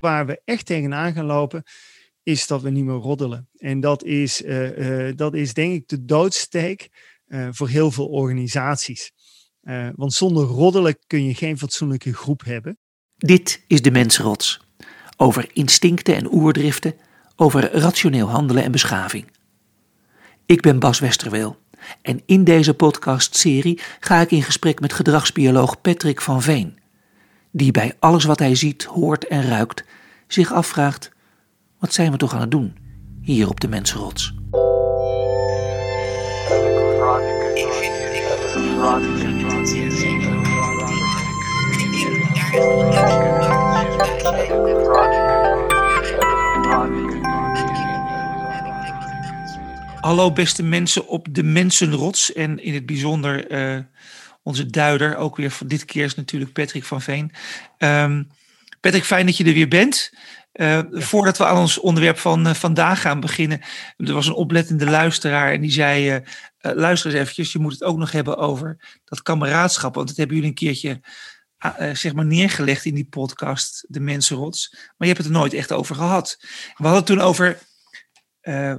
Waar we echt tegenaan gaan lopen, is dat we niet meer roddelen. En dat is, uh, uh, dat is denk ik de doodsteek uh, voor heel veel organisaties. want zonder roddelen kun je geen fatsoenlijke groep hebben. Dit is de Mensrots. Over instincten en oerdriften, over rationeel handelen en beschaving. Ik ben Bas Westerweel en in deze podcastserie ga ik in gesprek met gedragsbioloog Patrick van Veen, die bij alles wat hij ziet, hoort en ruikt zich afvraagt: wat zijn we toch aan het doen hier op de Mensenrots? Hallo beste mensen op de Mensenrots en in het bijzonder uh, onze duider, ook weer van dit keer is natuurlijk Patrick van Veen. Um, Patrick, fijn dat je er weer bent. Uh, voordat we aan ons onderwerp van uh, vandaag gaan beginnen, er was een oplettende luisteraar en die zei: uh, luister eens eventjes, je moet het ook nog hebben over dat kameraadschap, want dat hebben jullie een keertje zeg maar neergelegd in die podcast, De Mensenrots, maar je hebt het er nooit echt over gehad. We hadden het toen over,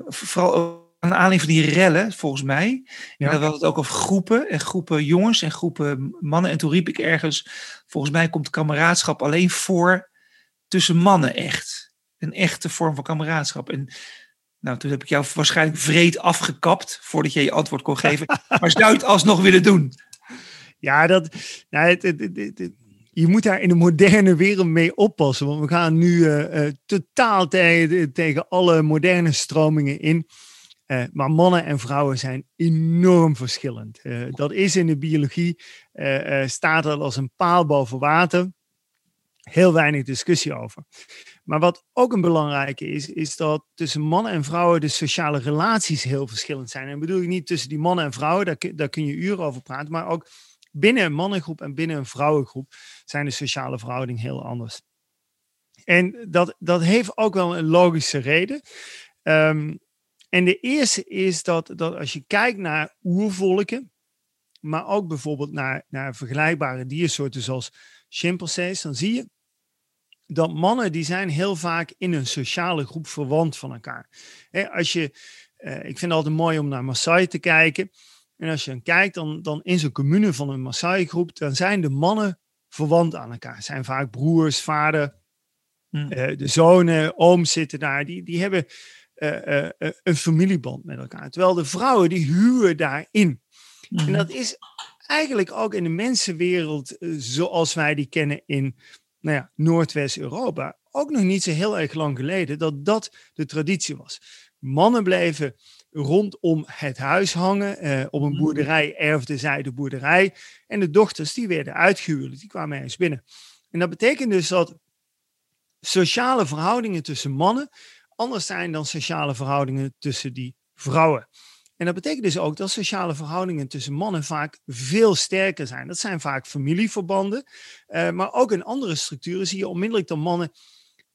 vooral aan aanleiding van die rellen, volgens mij. Ja. En dan hadden het ook over groepen en groepen jongens en groepen mannen. En toen riep ik ergens, volgens mij komt kameraadschap alleen voor tussen mannen echt. Een echte vorm van kameraadschap. En nou, toen heb ik jou waarschijnlijk vreed afgekapt voordat je je antwoord kon geven. maar zou het alsnog willen doen? Ja, dat, nou, het, het, het, je moet daar in de moderne wereld mee oppassen. Want we gaan nu uh, uh, totaal tegen, tegen alle moderne stromingen in. Uh, maar mannen en vrouwen zijn enorm verschillend. Uh, dat is in de biologie, uh, staat er als een paal boven water. Heel weinig discussie over. Maar wat ook een belangrijke is, is dat tussen mannen en vrouwen de sociale relaties heel verschillend zijn. En bedoel ik niet tussen die mannen en vrouwen, daar, daar kun je uren over praten, maar ook binnen een mannengroep en binnen een vrouwengroep zijn de sociale verhoudingen heel anders. En dat, dat heeft ook wel een logische reden. Um, en de eerste is dat, dat als je kijkt naar oervolken, maar ook bijvoorbeeld naar, naar vergelijkbare diersoorten zoals chimpansees, dan zie je dat mannen die zijn heel vaak in een sociale groep verwant van elkaar. als je, uh, ik vind het altijd mooi om naar Maasai te kijken. En als je dan kijkt, dan, dan in zo'n commune van een Maasai-groep, dan zijn de mannen verwant aan elkaar. Zijn vaak broers, vader, hmm. uh, de zonen, ooms zitten daar. Die, die hebben een familieband met elkaar. Terwijl de vrouwen die huwen daarin. En mhm. dat is eigenlijk ook in de mensenwereld zoals wij die kennen in nou ja, Noordwest-Europa. Ook nog niet zo heel erg lang geleden dat dat de traditie was. Mannen bleven rondom het huis hangen. Uh, op een mhm. boerderij erfden zij de boerderij. En de dochters die werden uitgehuwd, die kwamen eens binnen. En dat betekent dus dat sociale verhoudingen tussen mannen anders zijn dan sociale verhoudingen tussen die vrouwen. En dat betekent dus ook dat sociale verhoudingen tussen mannen vaak veel sterker zijn. Dat zijn vaak familieverbanden, uh, maar ook in andere structuren zie je onmiddellijk dat mannen,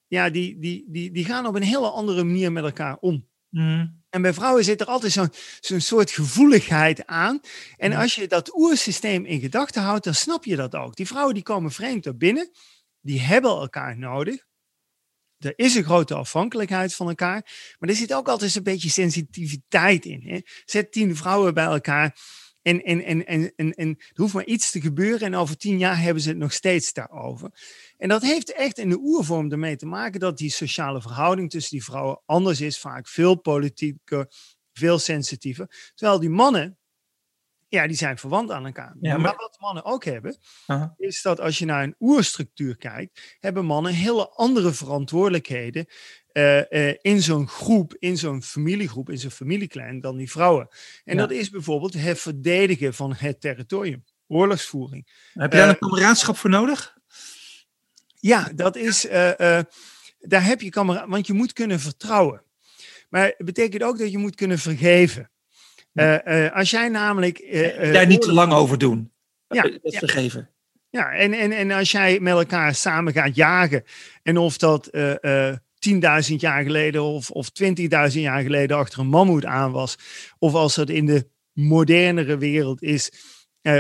ja, die, die, die, die gaan op een hele andere manier met elkaar om. Mm. En bij vrouwen zit er altijd zo'n zo'n soort gevoeligheid aan. En als je dat oersysteem in gedachten houdt, dan snap je dat ook. Die vrouwen die komen vreemd er binnen, die hebben elkaar nodig er is een grote afhankelijkheid van elkaar. Maar er zit ook altijd een beetje sensitiviteit in. Hè? Zet tien vrouwen bij elkaar. En, en, er hoeft maar iets te gebeuren. En over tien jaar hebben ze het nog steeds daarover. En dat heeft echt in de oervorm ermee te maken dat die sociale verhouding tussen die vrouwen anders is. Vaak veel politieker, veel sensitiever. Terwijl die mannen, ja, die zijn verwant aan elkaar. Ja, maar... wat mannen ook hebben, is dat als je naar een oerstructuur kijkt, hebben mannen hele andere verantwoordelijkheden uh, uh, in zo'n groep, in zo'n familiegroep, in zo'n familieklein dan die vrouwen. En dat is bijvoorbeeld het verdedigen van het territorium, oorlogsvoering. Heb je daar uh, een kameraadschap voor nodig? Ja, dat is, daar heb je kameraad, want je moet kunnen vertrouwen. Maar het betekent ook dat je moet kunnen vergeven. Uh, als jij namelijk. Uh, Daar niet te lang over doen. Ja, dat ja. vergeven. Ja, en, en, en als jij met elkaar samen gaat jagen. En of dat 10.000 jaar geleden of, of 20.000 jaar geleden achter een mammoet aan was. Of als dat in de modernere wereld is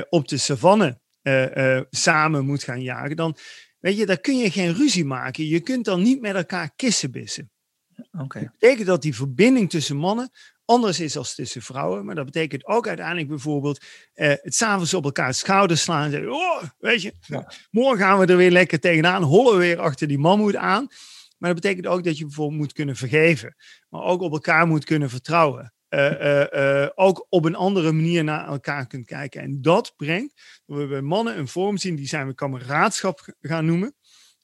op de savanne samen moet gaan jagen. Dan, weet je, daar kun je geen ruzie maken. Je kunt dan niet met elkaar kissenbissen. Oké. Dat betekent dat die verbinding tussen mannen anders is als tussen vrouwen. Maar dat betekent ook uiteindelijk bijvoorbeeld eh, het s'avonds op elkaar schouders slaan en zeggen, oh, weet je, Ja. morgen gaan we er weer lekker tegenaan, hollen we weer achter die mammoet aan. Maar dat betekent ook dat je bijvoorbeeld moet kunnen vergeven, maar ook op elkaar moet kunnen vertrouwen. Eh, eh, eh, ook op een andere manier naar elkaar kunt kijken. En dat brengt, dat we bij mannen een vorm zien, die zijn we kameraadschap gaan noemen.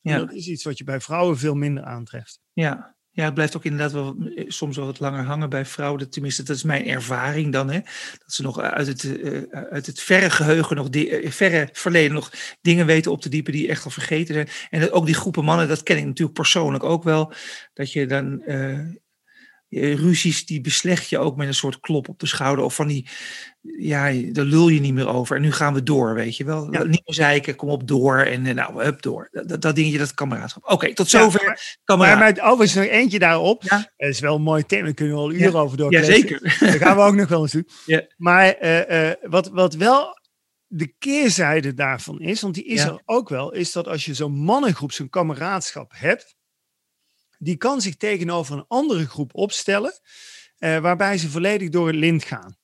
En Ja. Dat is iets wat je bij vrouwen veel minder aantreft. Ja. Ja, het blijft ook inderdaad wel eh, soms wel wat langer hangen bij vrouwen. Tenminste, dat is mijn ervaring dan. Hè? Dat ze nog uit het, eh, uit het verre geheugen, nog eh, verre verleden, nog dingen weten op te diepen die echt al vergeten zijn. En dat ook die groepen mannen, dat ken ik natuurlijk persoonlijk ook wel. Dat je dan eh, ruzies, die beslecht je ook met een soort klop op de schouder. Of van die, ja, daar lul je niet meer over. En nu gaan we door, weet je wel. Ja. Niet meer zeiken, kom op door. En eh, nou, hup, door. Dat, dat, dingetje, dat kameraadschap. Oké, tot Ja, zover. Maar, kameraad. maar overigens nog eentje daarop. Ja. Dat is wel een mooi thema, daar kunnen we al uren over ja, doorkletsen. zeker. Dat gaan we ook nog wel eens doen. Ja. Maar eh, eh, wat, wat wel de keerzijde daarvan is, want die is Ja. er ook wel, is dat als je zo'n mannengroep, zo'n kameraadschap hebt, die kan zich tegenover een andere groep opstellen, eh, waarbij ze volledig door het lint gaan.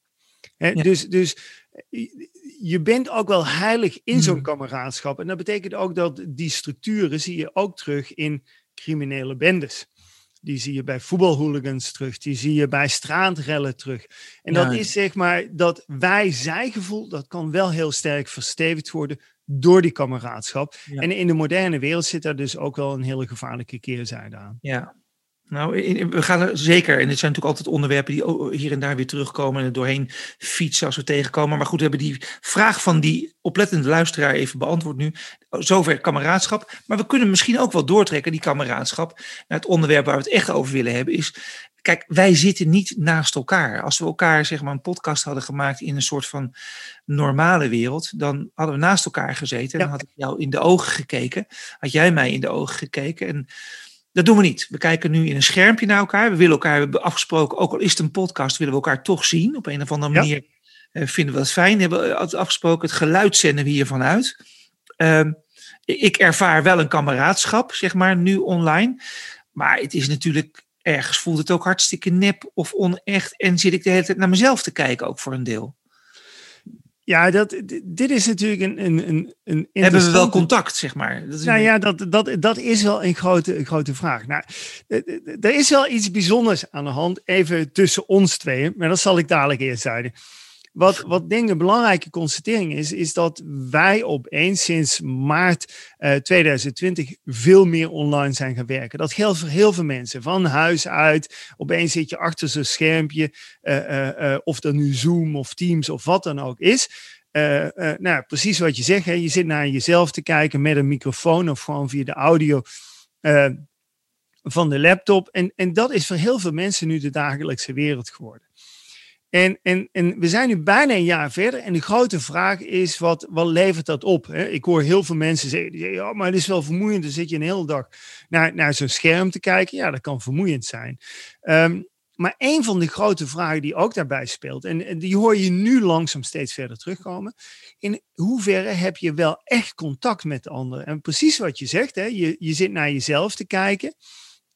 Hè, Ja. Dus, dus eh, je bent ook wel heilig in zo'n Hmm. kameraadschap. En dat betekent ook dat die structuren zie je ook terug in criminele bendes. Die zie je bij voetbalhooligans terug. Die zie je bij straatrellen terug. En Ja. dat is zeg maar dat wij-zij-gevoel, dat kan wel heel sterk verstevigd worden door die kameraadschap. Ja. En in de moderne wereld zit daar dus ook wel een hele gevaarlijke keerzijde aan. Ja. Nou, we gaan er zeker, en dit zijn natuurlijk altijd onderwerpen die hier en daar weer terugkomen en er doorheen fietsen als we tegenkomen. Maar goed, we hebben die vraag van die oplettende luisteraar even beantwoord nu. Zover kameraadschap. Maar we kunnen misschien ook wel doortrekken, die kameraadschap, naar het onderwerp waar we het echt over willen hebben. Is, kijk, wij zitten niet naast elkaar. Als we elkaar, zeg maar, een podcast hadden gemaakt in een soort van normale wereld, dan hadden we naast elkaar gezeten. En Ja. dan had ik jou in de ogen gekeken. Had jij mij in de ogen gekeken. En dat doen we niet. We kijken nu in een schermpje naar elkaar. We willen elkaar, we hebben afgesproken, ook al is het een podcast, willen we elkaar toch zien. Op een of andere Ja. manier eh, vinden we dat fijn. Hebben we altijd afgesproken, het geluid zenden we hiervan uit. Ehm, ik ervaar wel een kameraadschap, zeg maar, nu online. Maar het is natuurlijk, ergens voelt het ook hartstikke nep of onecht. En zit ik de hele tijd naar mezelf te kijken, ook voor een deel. Ja, dat, dit is natuurlijk een, een, een, een Hebben we wel contact, zeg maar? Dat is Nou een- ja, dat, dat, dat is wel een grote, een grote vraag. Nou, er is wel iets bijzonders aan de hand, even tussen ons tweeën, maar dat zal ik dadelijk eerst zeggen. Wat, wat denk ik een belangrijke constatering is, is dat wij opeens sinds maart eh, 2020 veel meer online zijn gaan werken. Dat geldt voor heel veel mensen, van huis uit. Opeens zit je achter zo'n schermpje, eh, eh, eh, of dat nu Zoom of Teams of wat dan ook is. Eh, eh, nou, precies wat je zegt. Hè. Je zit naar jezelf te kijken met een microfoon of gewoon via de audio eh, van de laptop. En, en dat is voor heel veel mensen nu de dagelijkse wereld geworden. En, en, en we zijn nu bijna een jaar verder. En de grote vraag is: wat, wat levert dat op? Hè? Ik hoor heel veel mensen zeggen: ja, maar het is wel vermoeiend. Dan zit je een hele dag naar, naar zo'n scherm te kijken. Ja, dat kan vermoeiend zijn. Ehm, maar een van de grote vragen die ook daarbij speelt, en, die hoor je nu langzaam steeds verder terugkomen. In hoeverre heb je wel echt contact met de ander? En precies wat je zegt, hè, je, je zit naar jezelf te kijken.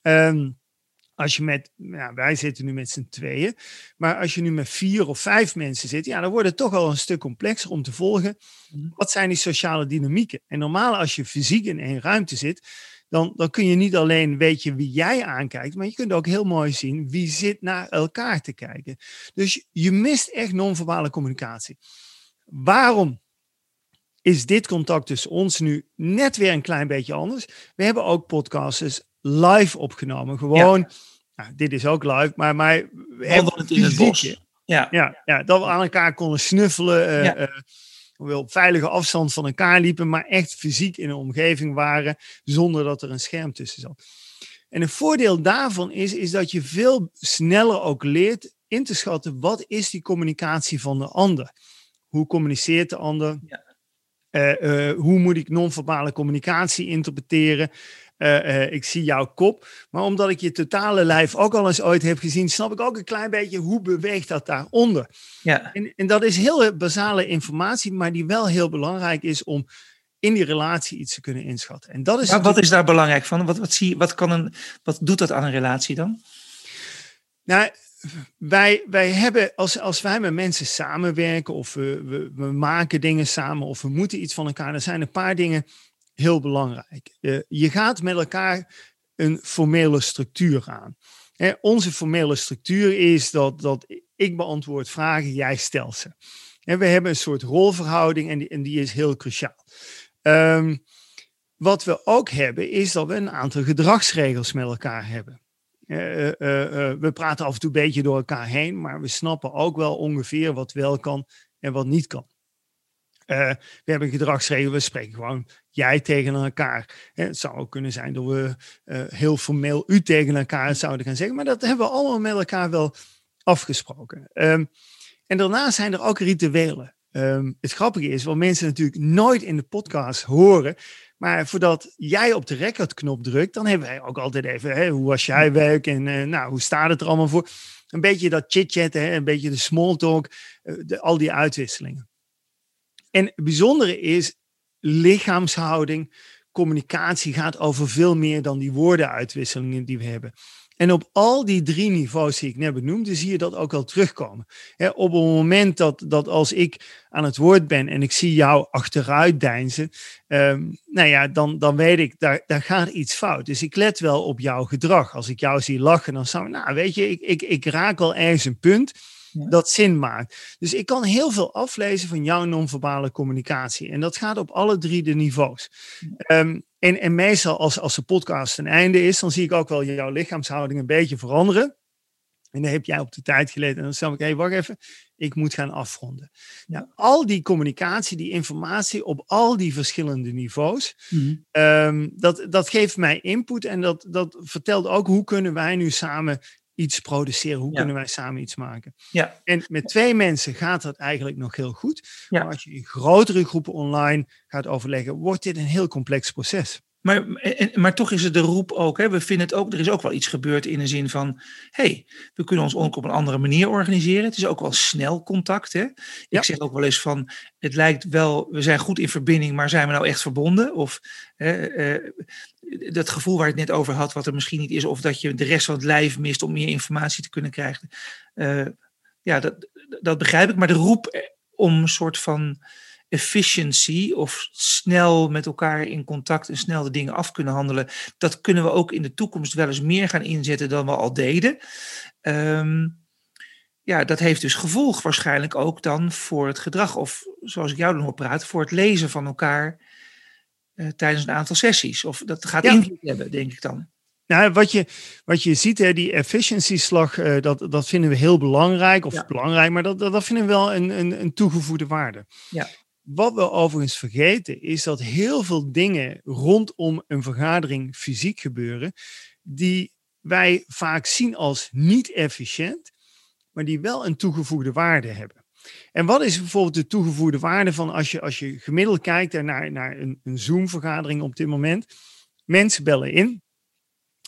Ehm, als je met, nou, wij zitten nu met z'n tweeën, maar als je nu met vier of vijf mensen zit, ja, dan wordt het toch al een stuk complexer om te volgen. Mhm. Wat zijn die sociale dynamieken? En normaal als je fysiek in één ruimte zit, dan, dan kun je niet alleen weten wie jij aankijkt, maar je kunt ook heel mooi zien wie zit naar elkaar te kijken. Dus je- je mist echt non-verbale communicatie. Waarom is dit contact tussen ons nu net weer een klein beetje anders? We hebben ook podcasts live opgenomen. Gewoon, nou, dit is ook live, maar, maar Wandelend in het bos. Ja, Ja, ja, dat we aan elkaar konden snuffelen. Ja. eh, we op veilige afstand van elkaar liepen, maar echt fysiek in een omgeving waren, zonder dat er een scherm tussen zat. En een voordeel daarvan is, is dat je veel sneller ook leert in te schatten wat is die communicatie van de ander. Hoe communiceert de ander? Ja. Eh, hoe moet ik non-verbale communicatie interpreteren? Eh, eh, ik zie jouw kop, maar omdat ik je totale lijf ook al eens ooit heb gezien, snap ik ook een klein beetje hoe beweegt dat daaronder. ja. En, en dat is heel basale informatie, maar die wel heel belangrijk is om in die relatie iets te kunnen inschatten. En dat is ja, wat is daar belangrijk van? Wat, wat, zie, wat, kan een, wat doet dat aan een relatie dan? Nou, wij, wij hebben, als, als wij met mensen samenwerken of we, we, we, maken dingen samen of we moeten iets van elkaar, dan zijn een paar dingen heel belangrijk. Uh, je gaat met elkaar een formele structuur aan. Onze formele structuur is dat, dat ik beantwoord vragen, jij stelt ze. En we hebben een soort rolverhouding en die, en die is heel cruciaal. Um, wat we ook hebben, is dat we een aantal gedragsregels met elkaar hebben. Uh, uh, we praten af en toe een beetje door elkaar heen, maar we snappen ook wel ongeveer wat wel kan en wat niet kan. We hebben gedragsregels, we spreken gewoon jij tegen elkaar. Het zou ook kunnen zijn dat we heel formeel u tegen elkaar zouden gaan zeggen, maar dat hebben we allemaal met elkaar wel afgesproken. Um, en daarna zijn er ook rituelen. Um, het grappige is, wat mensen natuurlijk nooit in de podcast horen, maar voordat jij op de recordknop drukt, dan hebben wij ook altijd even, hè, hoe was jij werk en uh, nou, hoe staat het er allemaal voor? Een beetje dat chit-chatten, een beetje de small talk, al die uitwisselingen. En het bijzondere is, lichaamshouding, communicatie gaat over veel meer dan die woordenuitwisselingen die we hebben. En op al die drie niveaus die ik net benoemde, zie je dat ook al terugkomen. op het moment dat, dat als ik aan het woord ben en ik zie jou achteruit deinzen, um, nou ja, dan, dan weet ik, daar, daar gaat iets fout. Dus ik let wel op jouw gedrag. Als ik jou zie lachen, dan zou nou weet je, ik, ik, ik raak wel ergens een punt dat zin maakt. Dus ik kan heel veel aflezen van jouw non-verbale communicatie. En dat gaat op alle drie de niveaus. Um, en, en meestal als, als de podcast een einde is, dan zie ik ook wel jouw lichaamshouding een beetje veranderen. En dan heb jij op de tijd geleden. En dan zeg ik, hé, hey, wacht even, ik moet gaan afronden. Nou, al die communicatie, die informatie op al die verschillende niveaus, mm dat, dat geeft mij input en dat, dat vertelt ook hoe kunnen wij nu samen iets produceren? Hoe kunnen wij samen iets maken? Ja. En met twee mensen gaat dat eigenlijk nog heel goed. Ja. Maar als je in grotere groepen online gaat overleggen, wordt dit een heel complex proces. Maar, maar toch is het de roep ook. Hè? We vinden het ook, er is ook wel iets gebeurd in de zin van: hey, we kunnen ons ook op een andere manier organiseren. Het is ook wel snel contact. Hè? Ik zeg ook wel eens van: het lijkt wel, we zijn goed in verbinding, maar zijn we nou echt verbonden? Of uh, dat gevoel waar ik het net over had, wat er misschien niet is, of dat je de rest van het lijf mist om meer informatie te kunnen krijgen. Uh, ja, dat, dat begrijp ik. Maar de roep om een soort van efficiency of snel met elkaar in contact en snel de dingen af kunnen handelen, dat kunnen we ook in de toekomst wel eens meer gaan inzetten dan we al deden. Um, ja, dat heeft dus gevolg waarschijnlijk ook dan voor het gedrag, of zoals ik jou dan hoor praten, voor het lezen van elkaar uh, tijdens een aantal sessies. Of dat gaat ja. invloed hebben, denk ik dan. Nou, wat je, wat je ziet, hè, die efficiency-slag, uh, dat, dat vinden we heel belangrijk. Of ja. belangrijk, maar dat, dat, dat vinden we wel een, een, een toegevoegde waarde. Ja. Wat we overigens vergeten is dat heel veel dingen rondom een vergadering fysiek gebeuren, die wij vaak zien als niet efficiënt, maar die wel een toegevoegde waarde hebben. En wat is bijvoorbeeld de toegevoegde waarde van als je, als je gemiddeld kijkt naar, naar een, een Zoom-vergadering op dit moment? Mensen bellen in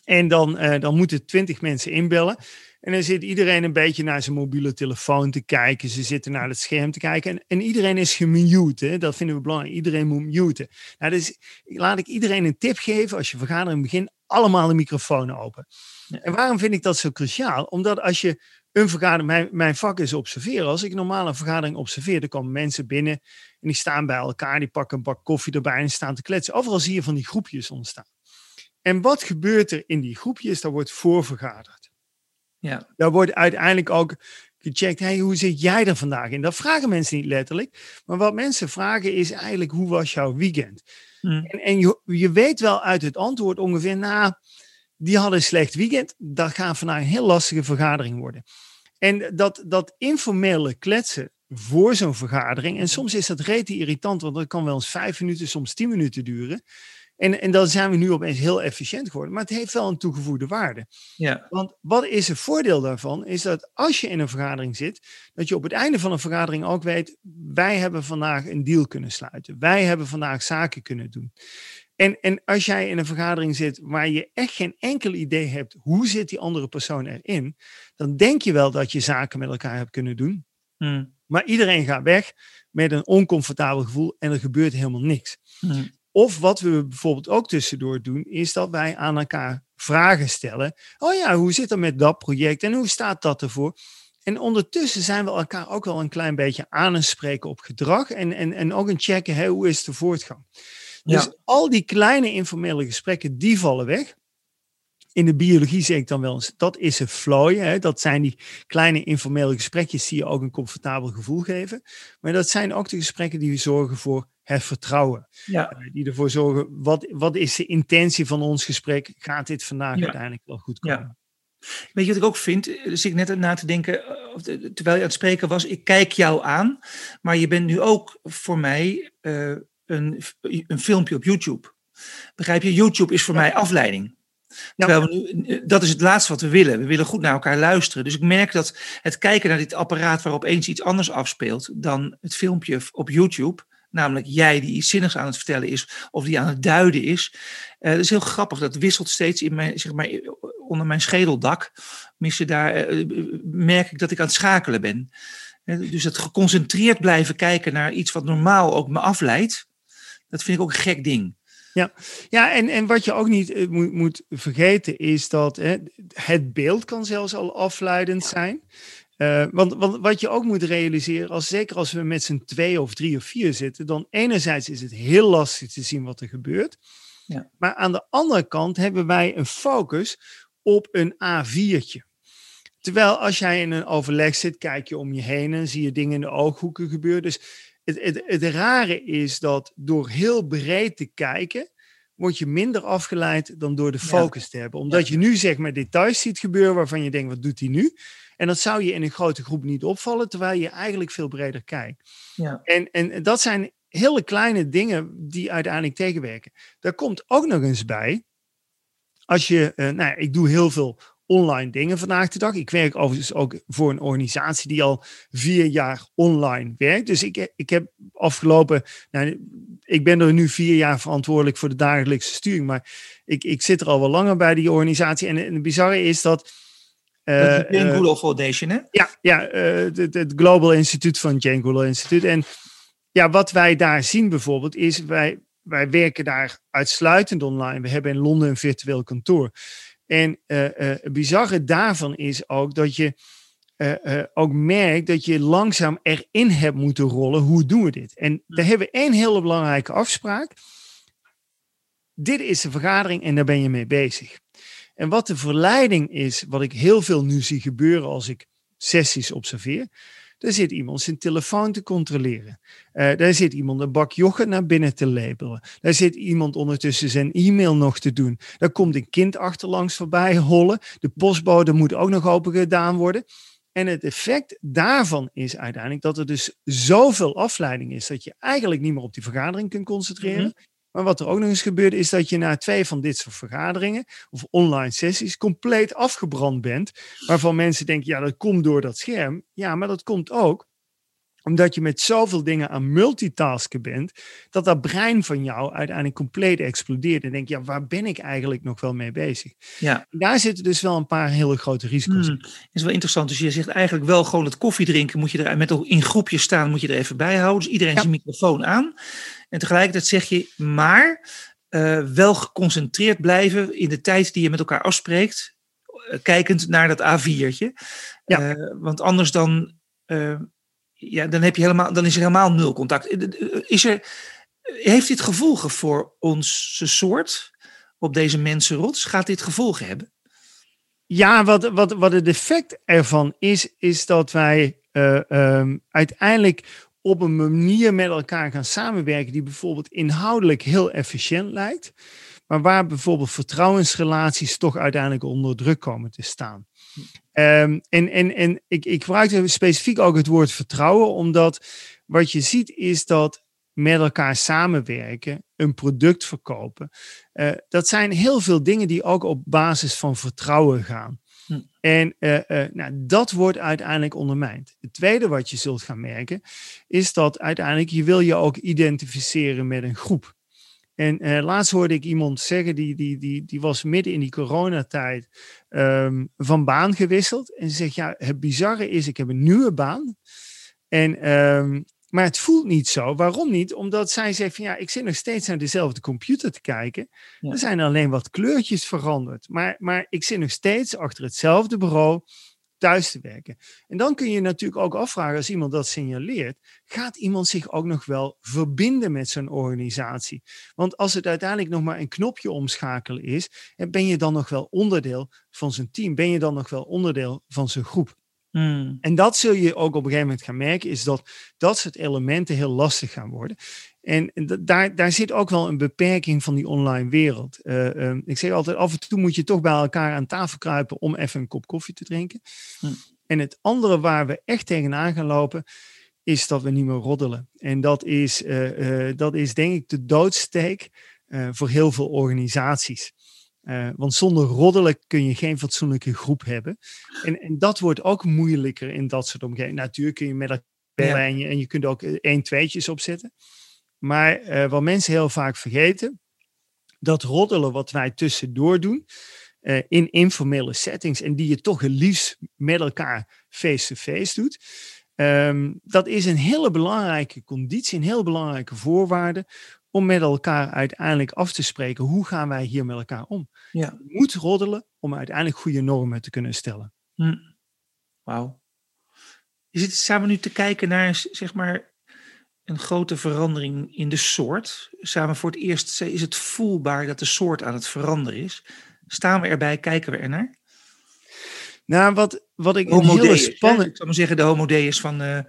en dan, uh, dan moeten twintig mensen inbellen. En dan zit iedereen een beetje naar zijn mobiele telefoon te kijken. Ze zitten naar het scherm te kijken. En, en iedereen is gemute. Dat vinden we belangrijk. Iedereen moet muten. Nou, dus laat ik iedereen een tip geven. Als je vergadering begint, allemaal de microfoon open. En waarom vind ik dat zo cruciaal? Omdat als je een vergadering, mijn, mijn vak is observeren. Als ik normaal een vergadering observeer, dan komen mensen binnen en die staan bij elkaar, die pakken een bak koffie erbij en staan te kletsen. Overal zie je van die groepjes ontstaan. En wat gebeurt er in die groepjes? Daar wordt voorvergaderd. Ja. Daar wordt uiteindelijk ook gecheckt, hey, hoe zit jij er vandaag in? Dat vragen mensen niet letterlijk. Maar wat mensen vragen is eigenlijk, hoe was jouw weekend? Hmm. En, en je, je weet wel uit het antwoord ongeveer, nou, die hadden een slecht weekend. Dat gaat vandaag een heel lastige vergadering worden. En dat, dat informele kletsen voor zo'n vergadering, en soms is dat rete irritant, want dat kan wel eens vijf minuten, soms tien minuten duren. En, en dan zijn we nu opeens heel efficiënt geworden. Maar het heeft wel een toegevoegde waarde. Ja. Want wat is het voordeel daarvan? Is dat als je in een vergadering zit, dat je op het einde van een vergadering ook weet, wij hebben vandaag een deal kunnen sluiten. Wij hebben vandaag zaken kunnen doen. En, en als jij in een vergadering zit waar je echt geen enkel idee hebt hoe zit die andere persoon erin, dan denk je wel dat je zaken met elkaar hebt kunnen doen. Hmm. Maar iedereen gaat weg, met een oncomfortabel gevoel en er gebeurt helemaal niks. Hmm. Of wat we bijvoorbeeld ook tussendoor doen, is dat wij aan elkaar vragen stellen. Oh ja, hoe zit het met dat project en hoe staat dat ervoor? En ondertussen zijn we elkaar ook wel een klein beetje aan het spreken op gedrag en, en, en ook een checken, hoe is de voortgang? Dus Ja. al die kleine informele gesprekken, die vallen weg. In de biologie zeg ik dan wel eens, dat is een flow. Hè? Dat zijn die kleine informele gesprekjes die je ook een comfortabel gevoel geven. Maar dat zijn ook de gesprekken die zorgen voor het vertrouwen. Ja. Eh, Die ervoor zorgen, wat, wat is de intentie van ons gesprek? Gaat dit vandaag Ja. uiteindelijk wel goed Ja. komen? Weet je wat ik ook vind? Dus ik net na te denken, eh, terwijl je aan het spreken was, ik kijk jou aan, maar je bent nu ook voor mij een, een filmpje op YouTube. Begrijp je? YouTube is voor mij afleiding. Eh, dat is het laatste wat we willen. We willen goed naar elkaar luisteren. Dus ik merk dat het kijken naar dit apparaat waarop eens iets anders afspeelt dan het filmpje op YouTube, namelijk jij die iets zinnigs aan het vertellen is of die aan het duiden is. eh, dat is heel grappig. Dat wisselt steeds in mijn, zeg maar, onder mijn schedeldak. Missen daar eh, merk ik dat ik aan het schakelen ben. Eh, Dus het geconcentreerd blijven kijken naar iets wat normaal ook me afleidt, dat vind ik ook een gek ding. Ja, en, en wat je ook niet eh, moet, moet vergeten is dat hè, het beeld kan zelfs al afleidend zijn. Eh, want, want wat je ook moet realiseren, als, zeker als we met z'n twee of drie of vier zitten, dan enerzijds is het heel lastig te zien wat er gebeurt. Ja. Maar aan de andere kant hebben wij een focus op een A4'tje. Terwijl als jij in een overleg zit, kijk je om je heen en zie je dingen in de ooghoeken gebeuren. Dus het, het, het rare is dat door heel breed te kijken, word je minder afgeleid dan door de Ja. focus te hebben. Omdat je nu zeg maar details ziet gebeuren waarvan je denkt, wat doet hij nu? En dat zou je in een grote groep niet opvallen, terwijl je eigenlijk veel breder kijkt. Ja. En, en dat zijn hele kleine dingen die uiteindelijk tegenwerken. Daar komt ook nog eens bij, als je, eh, nou ja, ik doe heel veel online dingen vandaag de dag. Ik werk overigens ook voor een organisatie die al vier jaar online werkt. Dus ik, ik heb afgelopen, nou, ik ben er nu vier jaar verantwoordelijk voor de dagelijkse sturing, maar ik, ik zit er al wel langer bij die organisatie. En, en het bizarre is dat. de Jane eh, Goodall Foundation, hè? ja, ja eh, het, het Global Instituut van Jane Goodall Instituut. En ja, wat wij daar zien bijvoorbeeld is, wij, wij werken daar uitsluitend online. We hebben in Londen een virtueel kantoor. En eh, eh, het bizarre daarvan is ook dat je eh, ook merkt dat je langzaam erin hebt moeten rollen. Hoe doen we dit? En daar hebben we één hele belangrijke afspraak. Dit is de vergadering en daar ben je mee bezig. En wat de verleiding is, wat ik heel veel nu zie gebeuren als ik sessies observeer. Daar zit iemand zijn telefoon te controleren. Eh, daar zit iemand een bak yoghurt naar binnen te labelen. Daar zit iemand ondertussen zijn e-mail nog te doen. Daar komt een kind achterlangs voorbij hollen. De postbode moet ook nog open gedaan worden. En het effect daarvan is uiteindelijk dat er dus zoveel afleiding is dat je eigenlijk niet meer op die vergadering kunt concentreren. Mhm. Maar wat er ook nog eens gebeurt, is dat je na twee van dit soort vergaderingen of online sessies compleet afgebrand bent. Waarvan mensen denken, ja, dat komt door dat scherm. Ja, maar dat komt ook omdat je met zoveel dingen aan multitasken bent, dat dat brein van jou uiteindelijk compleet explodeert. En denk je, ja, waar ben ik eigenlijk nog wel mee bezig? Ja. Daar zitten dus wel een paar hele grote risico's in. Hmm, is wel interessant. Dus je zegt eigenlijk wel gewoon het koffie drinken moet je er met in groepjes staan, moet je er even bij houden. Dus iedereen Ja. zijn microfoon aan. En tegelijkertijd zeg je, maar eh, wel geconcentreerd blijven in de tijd die je met elkaar afspreekt, eh, kijkend naar dat A4'tje. Ja. Eh, want anders dan, ja, dan, heb je helemaal, dan is er helemaal nul contact. Is er, heeft dit gevolgen voor onze soort op deze mensenrots? Gaat dit gevolgen hebben? Ja, wat, wat, wat het effect ervan is, is dat wij eh, ehm, uiteindelijk op een manier met elkaar gaan samenwerken die bijvoorbeeld inhoudelijk heel efficiënt lijkt, maar waar bijvoorbeeld vertrouwensrelaties toch uiteindelijk onder druk komen te staan. Ehm, en en, en ik, ik gebruik specifiek ook het woord vertrouwen, omdat wat je ziet is dat met elkaar samenwerken, een product verkopen, uh, dat zijn heel veel dingen die ook op basis van vertrouwen gaan. Hm. En uh, uh, nou, dat wordt uiteindelijk ondermijnd. Het tweede wat je zult gaan merken, is dat uiteindelijk je wil je ook identificeren met een groep. En uh, laatst hoorde ik iemand zeggen, die, die, die, die was midden in die coronatijd um, van baan gewisseld. En ze zegt, ja, het bizarre is, ik heb een nieuwe baan. En um, Maar het voelt niet zo. Waarom niet? Omdat zij zegt van ja, ik zit nog steeds naar dezelfde computer te kijken. Er zijn alleen wat kleurtjes veranderd. Maar, maar ik zit nog steeds achter hetzelfde bureau thuis te werken. En dan kun je natuurlijk ook afvragen als iemand dat signaleert, gaat iemand zich ook nog wel verbinden met zo'n organisatie? Want als het uiteindelijk nog maar een knopje omschakelen is, ben je dan nog wel onderdeel van zijn team? Ben je dan nog wel onderdeel van zijn groep? Hmm. En dat zul je ook op een gegeven moment gaan merken, is dat dat soort elementen heel lastig gaan worden. En daar, daar zit ook wel een beperking van die online wereld. Uh, uh, ik zeg altijd, af en toe moet je toch bij elkaar aan tafel kruipen om even een kop koffie te drinken. Hmm. En het andere waar we echt tegenaan gaan lopen, is dat we niet meer roddelen. En dat is, uh, dat is denk ik de doodsteek voor heel veel organisaties. Uh, want zonder roddelen kun je geen fatsoenlijke groep hebben. En, en dat wordt ook moeilijker in dat soort omgevingen. Natuurlijk kun je met elkaar bellen en, je, en je kunt ook één, tweetjes opzetten. Maar uh, wat mensen heel vaak vergeten, dat roddelen wat wij tussendoor doen, uh, in informele settings en die je toch het liefst met elkaar face-to-face doet, um, dat is een hele belangrijke conditie, een heel belangrijke voorwaarde om met elkaar uiteindelijk af te spreken hoe gaan wij hier met elkaar om. Ja. Je moet roddelen om uiteindelijk goede normen te kunnen stellen. Hm. Wauw. Je zit samen nu te kijken naar zeg maar een grote verandering in de soort. Samen voor het eerst is het voelbaar dat de soort aan het veranderen is. Staan we erbij, kijken we ernaar? Nou, wat, wat ik een hele spannend... Ik zou maar zeggen de homo deus van, uh,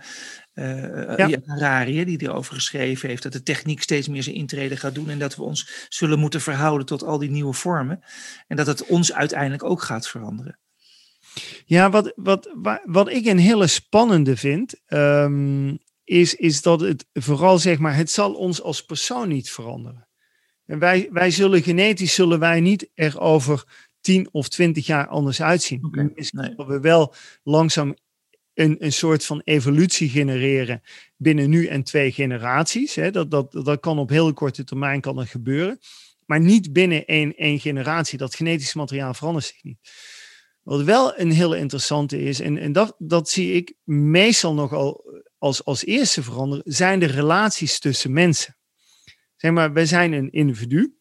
uh, ja. Harari, die erover geschreven heeft, dat de techniek steeds meer zijn intrede gaat doen en dat we ons zullen moeten verhouden tot al die nieuwe vormen. En dat het ons uiteindelijk ook gaat veranderen. Ja, wat, wat, wat ik een hele spannende vind, um, is, is dat het vooral zeg maar, het zal ons als persoon niet veranderen. En wij, wij zullen genetisch zullen wij niet er over 10 of 20 jaar anders uitzien. Okay, nee. we wel langzaam een, een soort van evolutie genereren binnen nu en twee generaties. Hè. Dat, dat, dat kan op heel korte termijn kan dat gebeuren. Maar niet binnen één, één generatie. Dat genetisch materiaal verandert zich niet. Wat wel een hele interessante is, en, en dat, dat zie ik meestal nogal als, als eerste veranderen, zijn de relaties tussen mensen. Zeg maar, wij zijn een individu.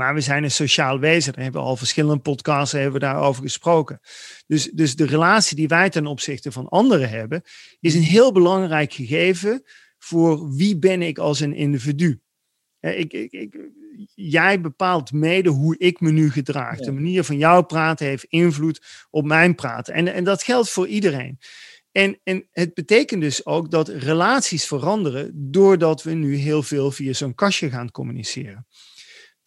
Maar we zijn een sociaal wezen. Daar hebben we al verschillende podcasts hebben we daarover gesproken. Dus, dus de relatie die wij ten opzichte van anderen hebben, is een heel belangrijk gegeven voor wie ben ik als een individu. Ik, ik, ik, jij bepaalt mede hoe ik me nu gedraag. De manier van jou praten heeft invloed op mijn praten. En, en dat geldt voor iedereen. En, en het betekent dus ook dat relaties veranderen doordat we nu heel veel via zo'n kastje gaan communiceren.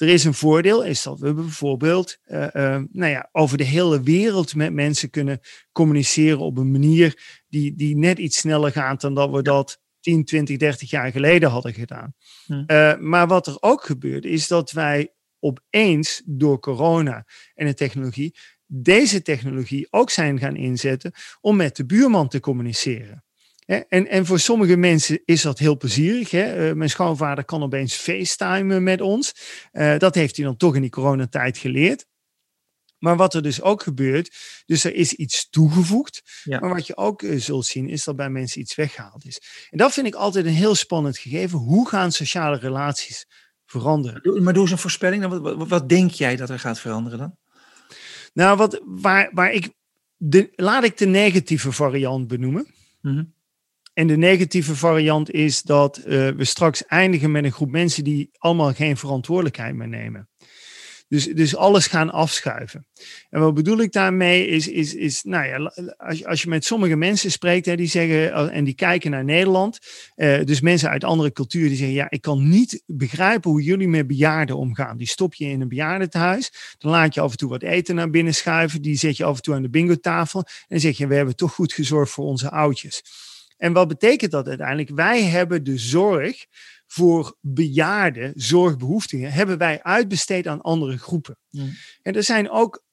Er is een voordeel, is dat we bijvoorbeeld uh, uh, nou ja, over de hele wereld met mensen kunnen communiceren op een manier die, die net iets sneller gaat dan dat we dat 10, 20, 30 jaar geleden hadden gedaan. Hm. Uh, maar wat er ook gebeurt, is dat wij opeens door corona en de technologie deze technologie ook zijn gaan inzetten om met de buurman te communiceren. En, en voor sommige mensen is dat heel plezierig. Hè? Uh, mijn schoonvader kan opeens facetimen met ons. Uh, dat heeft hij dan toch in die coronatijd geleerd. Maar wat er dus ook gebeurt, dus er is iets toegevoegd. Ja. Maar wat je ook uh, zult zien, is dat bij mensen iets weggehaald is. En dat vind ik altijd een heel spannend gegeven. Hoe gaan sociale relaties veranderen? Maar doe eens een voorspelling. Wat, wat, wat denk jij dat er gaat veranderen dan? Nou, wat, waar, waar ik. De, laat ik de negatieve variant benoemen. Mm en de negatieve variant is dat uh, we straks eindigen met een groep mensen die allemaal geen verantwoordelijkheid meer nemen. Dus, dus alles gaan afschuiven. En wat bedoel ik daarmee is, is, is nou ja, als, je, als je met sommige mensen spreekt hè, die zeggen, eh, en die kijken naar Nederland, uh, dus mensen uit andere culturen die zeggen, ja, ik kan niet begrijpen hoe jullie met bejaarden omgaan. Die stop je in een bejaardentehuis, dan laat je af en toe wat eten naar binnen schuiven, die zet je af en toe aan de bingotafel en dan zeg je, we hebben toch goed gezorgd voor onze oudjes. En wat betekent dat uiteindelijk? Wij hebben de zorg voor bejaarden, zorgbehoeftigen, hebben wij uitbesteed aan andere groepen. En er zijn ook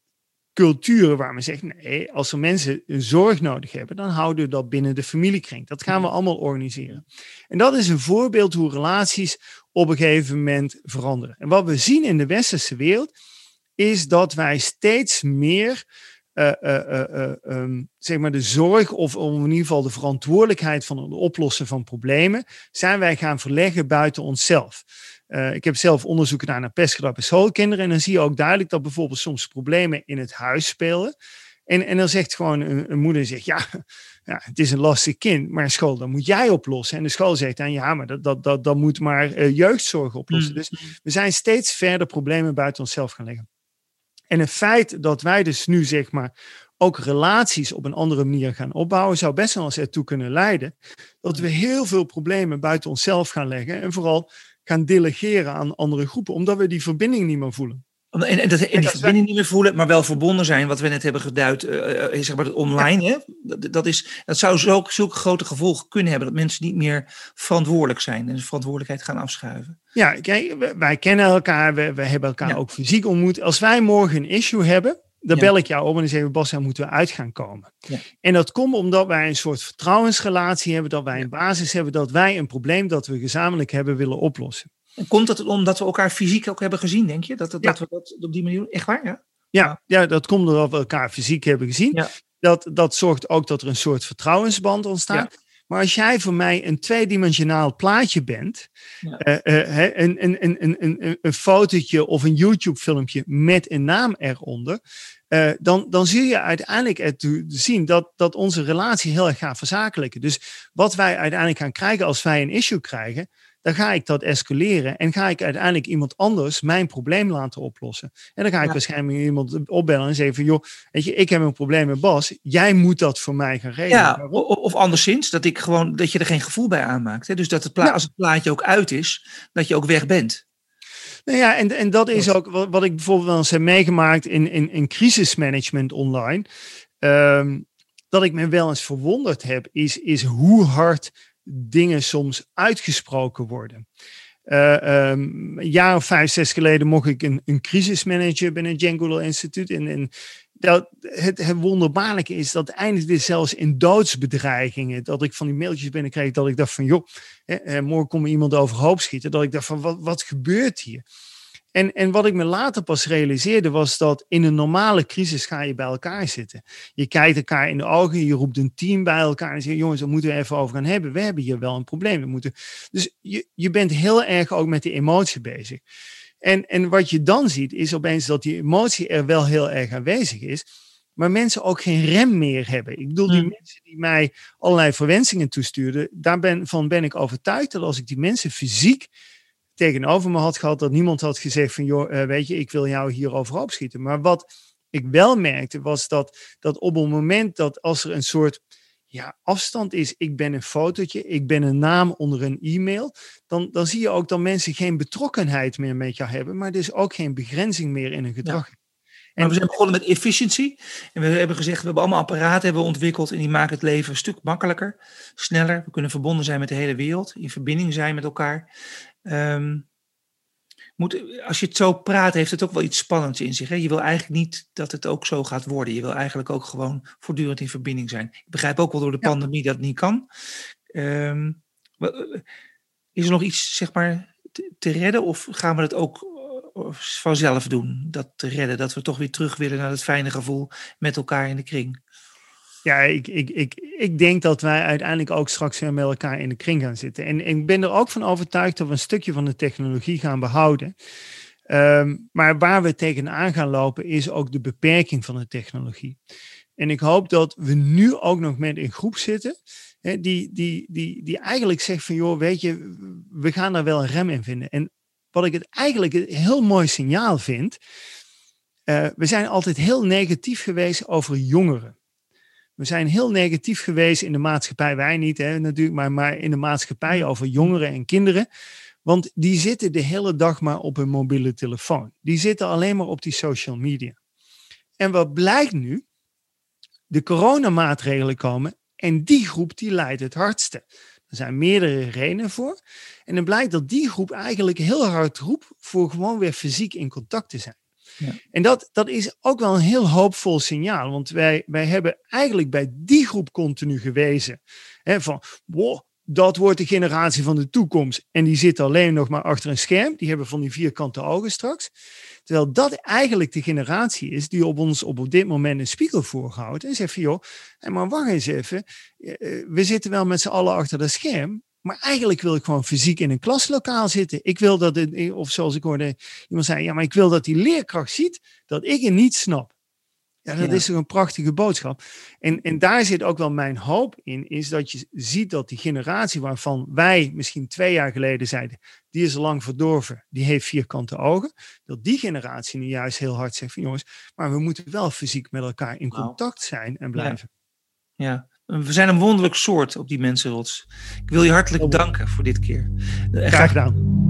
culturen waar men zegt, nee, als er mensen zorg nodig hebben, dan houden we dat binnen de familiekring. Dat gaan we allemaal organiseren. En dat is een voorbeeld hoe relaties op een gegeven moment veranderen. En wat we zien in de westerse wereld, is dat wij steeds meer ehm, zeg maar de zorg of in ieder geval de verantwoordelijkheid van het oplossen van problemen, zijn wij gaan verleggen buiten onszelf. ik heb zelf onderzoek gedaan naar pestgedrag bij schoolkinderen en dan zie je ook duidelijk dat bijvoorbeeld soms problemen in het huis spelen. En, en dan zegt gewoon een, een moeder, zegt, ja, ja, het is een lastig kind, maar school, dat moet jij oplossen. En de school zegt dan, ja, maar dat, dat, dat, dat moet maar jeugdzorg oplossen. Mm. Dus we zijn steeds verder problemen buiten onszelf gaan leggen. En het feit dat wij dus nu, zeg maar, ook relaties op een andere manier gaan opbouwen, zou best wel eens ertoe kunnen leiden dat we heel veel problemen buiten onszelf gaan leggen en vooral gaan delegeren aan andere groepen, omdat we die verbinding niet meer voelen. En, en, dat, en die verbinding niet meer voelen, maar wel verbonden zijn, wat we net hebben geduid, uh, zeg maar het online. Hè? Dat, dat, is, dat zou zulke, zulke grote gevolgen kunnen hebben, dat mensen niet meer verantwoordelijk zijn en de verantwoordelijkheid gaan afschuiven. Ja, kijk, wij, kennen elkaar, we, we hebben elkaar ook fysiek ontmoet. Als wij morgen een issue hebben, dan bel ik jou op en dan zeggen we, Bas, daar moeten we uit gaan komen. Ja. En dat komt omdat wij een soort vertrouwensrelatie hebben, dat wij een basis hebben, dat wij een probleem dat we gezamenlijk hebben willen oplossen. En komt het omdat we elkaar fysiek ook hebben gezien, denk je? Dat, dat, dat we dat op die manier Echt waar, ja? Ja, ja, dat komt doordat we elkaar fysiek hebben gezien. Dat, dat zorgt ook dat er een soort vertrouwensband ontstaat. Maar als jij voor mij een tweedimensionaal plaatje bent, ja. uh, uh, een, een, een, een, een fotootje of een YouTube-filmpje met een naam eronder, uh, dan, dan zie je uiteindelijk te zien dat, dat onze relatie heel erg gaat verzakelijken. Dus wat wij uiteindelijk gaan krijgen als wij een issue krijgen, dan ga ik dat escaleren en ga ik uiteindelijk iemand anders mijn probleem laten oplossen. En dan ga ik waarschijnlijk iemand opbellen en zeggen van, joh, weet je, ik heb een probleem met Bas, jij moet dat voor mij gaan regelen. Ja, of anderszins, dat, ik gewoon, dat je er geen gevoel bij aanmaakt. Hè? Dus dat het als het plaatje ook uit is, dat je ook weg bent. Nou ja, en, en dat is ook wat, wat ik bijvoorbeeld wel eens heb meegemaakt in, in, in crisismanagement online. Um, dat ik me wel eens verwonderd heb, is, is hoe hard dingen soms uitgesproken worden. Uh, um, een jaar of vijf, zes geleden mocht ik een, een crisismanager binnen het Django Instituut. En, en dat, het, het wonderbaarlijke is dat eindigde zelfs in doodsbedreigingen. Dat ik van die mailtjes binnenkreeg dat ik dacht van joh, hè, morgen komt iemand overhoop schieten. Dat ik dacht van wat, wat gebeurt hier? En, en wat ik me later pas realiseerde was dat in een normale crisis ga je bij elkaar zitten. Je kijkt elkaar in de ogen, je roept een team bij elkaar en zegt, jongens, daar moeten we even over gaan hebben. We hebben hier wel een probleem. We moeten... Dus je, je bent heel erg ook met die emotie bezig. En, en wat je dan ziet, is opeens dat die emotie er wel heel erg aanwezig is, maar mensen ook geen rem meer hebben. Ik bedoel, die hmm. mensen die mij allerlei verwensingen toestuurden, daarvan ben ik overtuigd dat als ik die mensen fysiek tegenover me had gehad dat niemand had gezegd van joh, uh, weet je, ik wil jou hierover opschieten. Maar wat ik wel merkte was dat, dat op het moment dat als er een soort ja, afstand is, ik ben een fotootje, ik ben een naam onder een e-mail, dan, dan zie je ook dat mensen geen betrokkenheid meer met jou hebben, maar er is ook geen begrenzing meer in hun gedrag. En we zijn begonnen met efficiency. En we hebben gezegd, we hebben allemaal apparaten hebben ontwikkeld en die maken het leven een stuk makkelijker, sneller. We kunnen verbonden zijn met de hele wereld, in verbinding zijn met elkaar. Um, moet, als je het zo praat, heeft het ook wel iets spannends in zich. Hè? Je wil eigenlijk niet dat het ook zo gaat worden. Je wil eigenlijk ook gewoon voortdurend in verbinding zijn. Ik begrijp ook wel door de pandemie dat het niet kan. Um, is er nog iets, zeg maar, te, te redden? Of gaan we het ook vanzelf doen, dat te redden? Dat we toch weer terug willen naar het fijne gevoel met elkaar in de kring? Ja, ik, ik, ik, ik denk dat wij uiteindelijk ook straks weer met elkaar in de kring gaan zitten. En, ik ben er ook van overtuigd dat we een stukje van de technologie gaan behouden. Ehm, maar waar we tegenaan gaan lopen is ook de beperking van de technologie. En ik hoop dat we nu ook nog met een groep zitten hè, die, die, die, die eigenlijk zegt van joh, weet je, we gaan daar wel een rem in vinden. En wat ik het eigenlijk een heel mooi signaal vind, uh, we zijn altijd heel negatief geweest over jongeren. We zijn heel negatief geweest in de maatschappij, wij niet hè, natuurlijk, maar, maar in de maatschappij over jongeren en kinderen. Want die zitten de hele dag maar op hun mobiele telefoon. Die zitten alleen maar op die social media. En wat blijkt nu? De coronamaatregelen komen en die groep die leidt het hardste. Er zijn meerdere redenen voor. En dan blijkt dat die groep eigenlijk heel hard roept voor gewoon weer fysiek in contact te zijn. Ja. En dat, dat is ook wel een heel hoopvol signaal, want wij, wij hebben eigenlijk bij die groep continu gewezen hè, van, wow, dat wordt de generatie van de toekomst. En die zit alleen nog maar achter een scherm. Die hebben van die vierkante ogen straks. Terwijl dat eigenlijk de generatie is die op ons op dit moment een spiegel voorhoudt. En zegt van joh, maar wacht eens even. Eh, eh, we zitten wel met z'n allen achter dat scherm. Maar eigenlijk wil ik gewoon fysiek in een klaslokaal zitten. Ik wil dat, het, of zoals ik hoorde iemand zei, ja, maar ik wil dat die leerkracht ziet dat ik het niet snap. Ja, dat is toch een prachtige boodschap. En, en daar zit ook wel mijn hoop in, is dat je ziet dat die generatie waarvan wij misschien twee jaar geleden zeiden, die is lang verdorven, die heeft vierkante ogen, dat die generatie nu juist heel hard zegt van jongens, maar we moeten wel fysiek met elkaar in contact zijn en blijven. Ja. We zijn een wonderlijk soort op die mensenrots. Ik wil je hartelijk danken voor dit keer. Graag gedaan.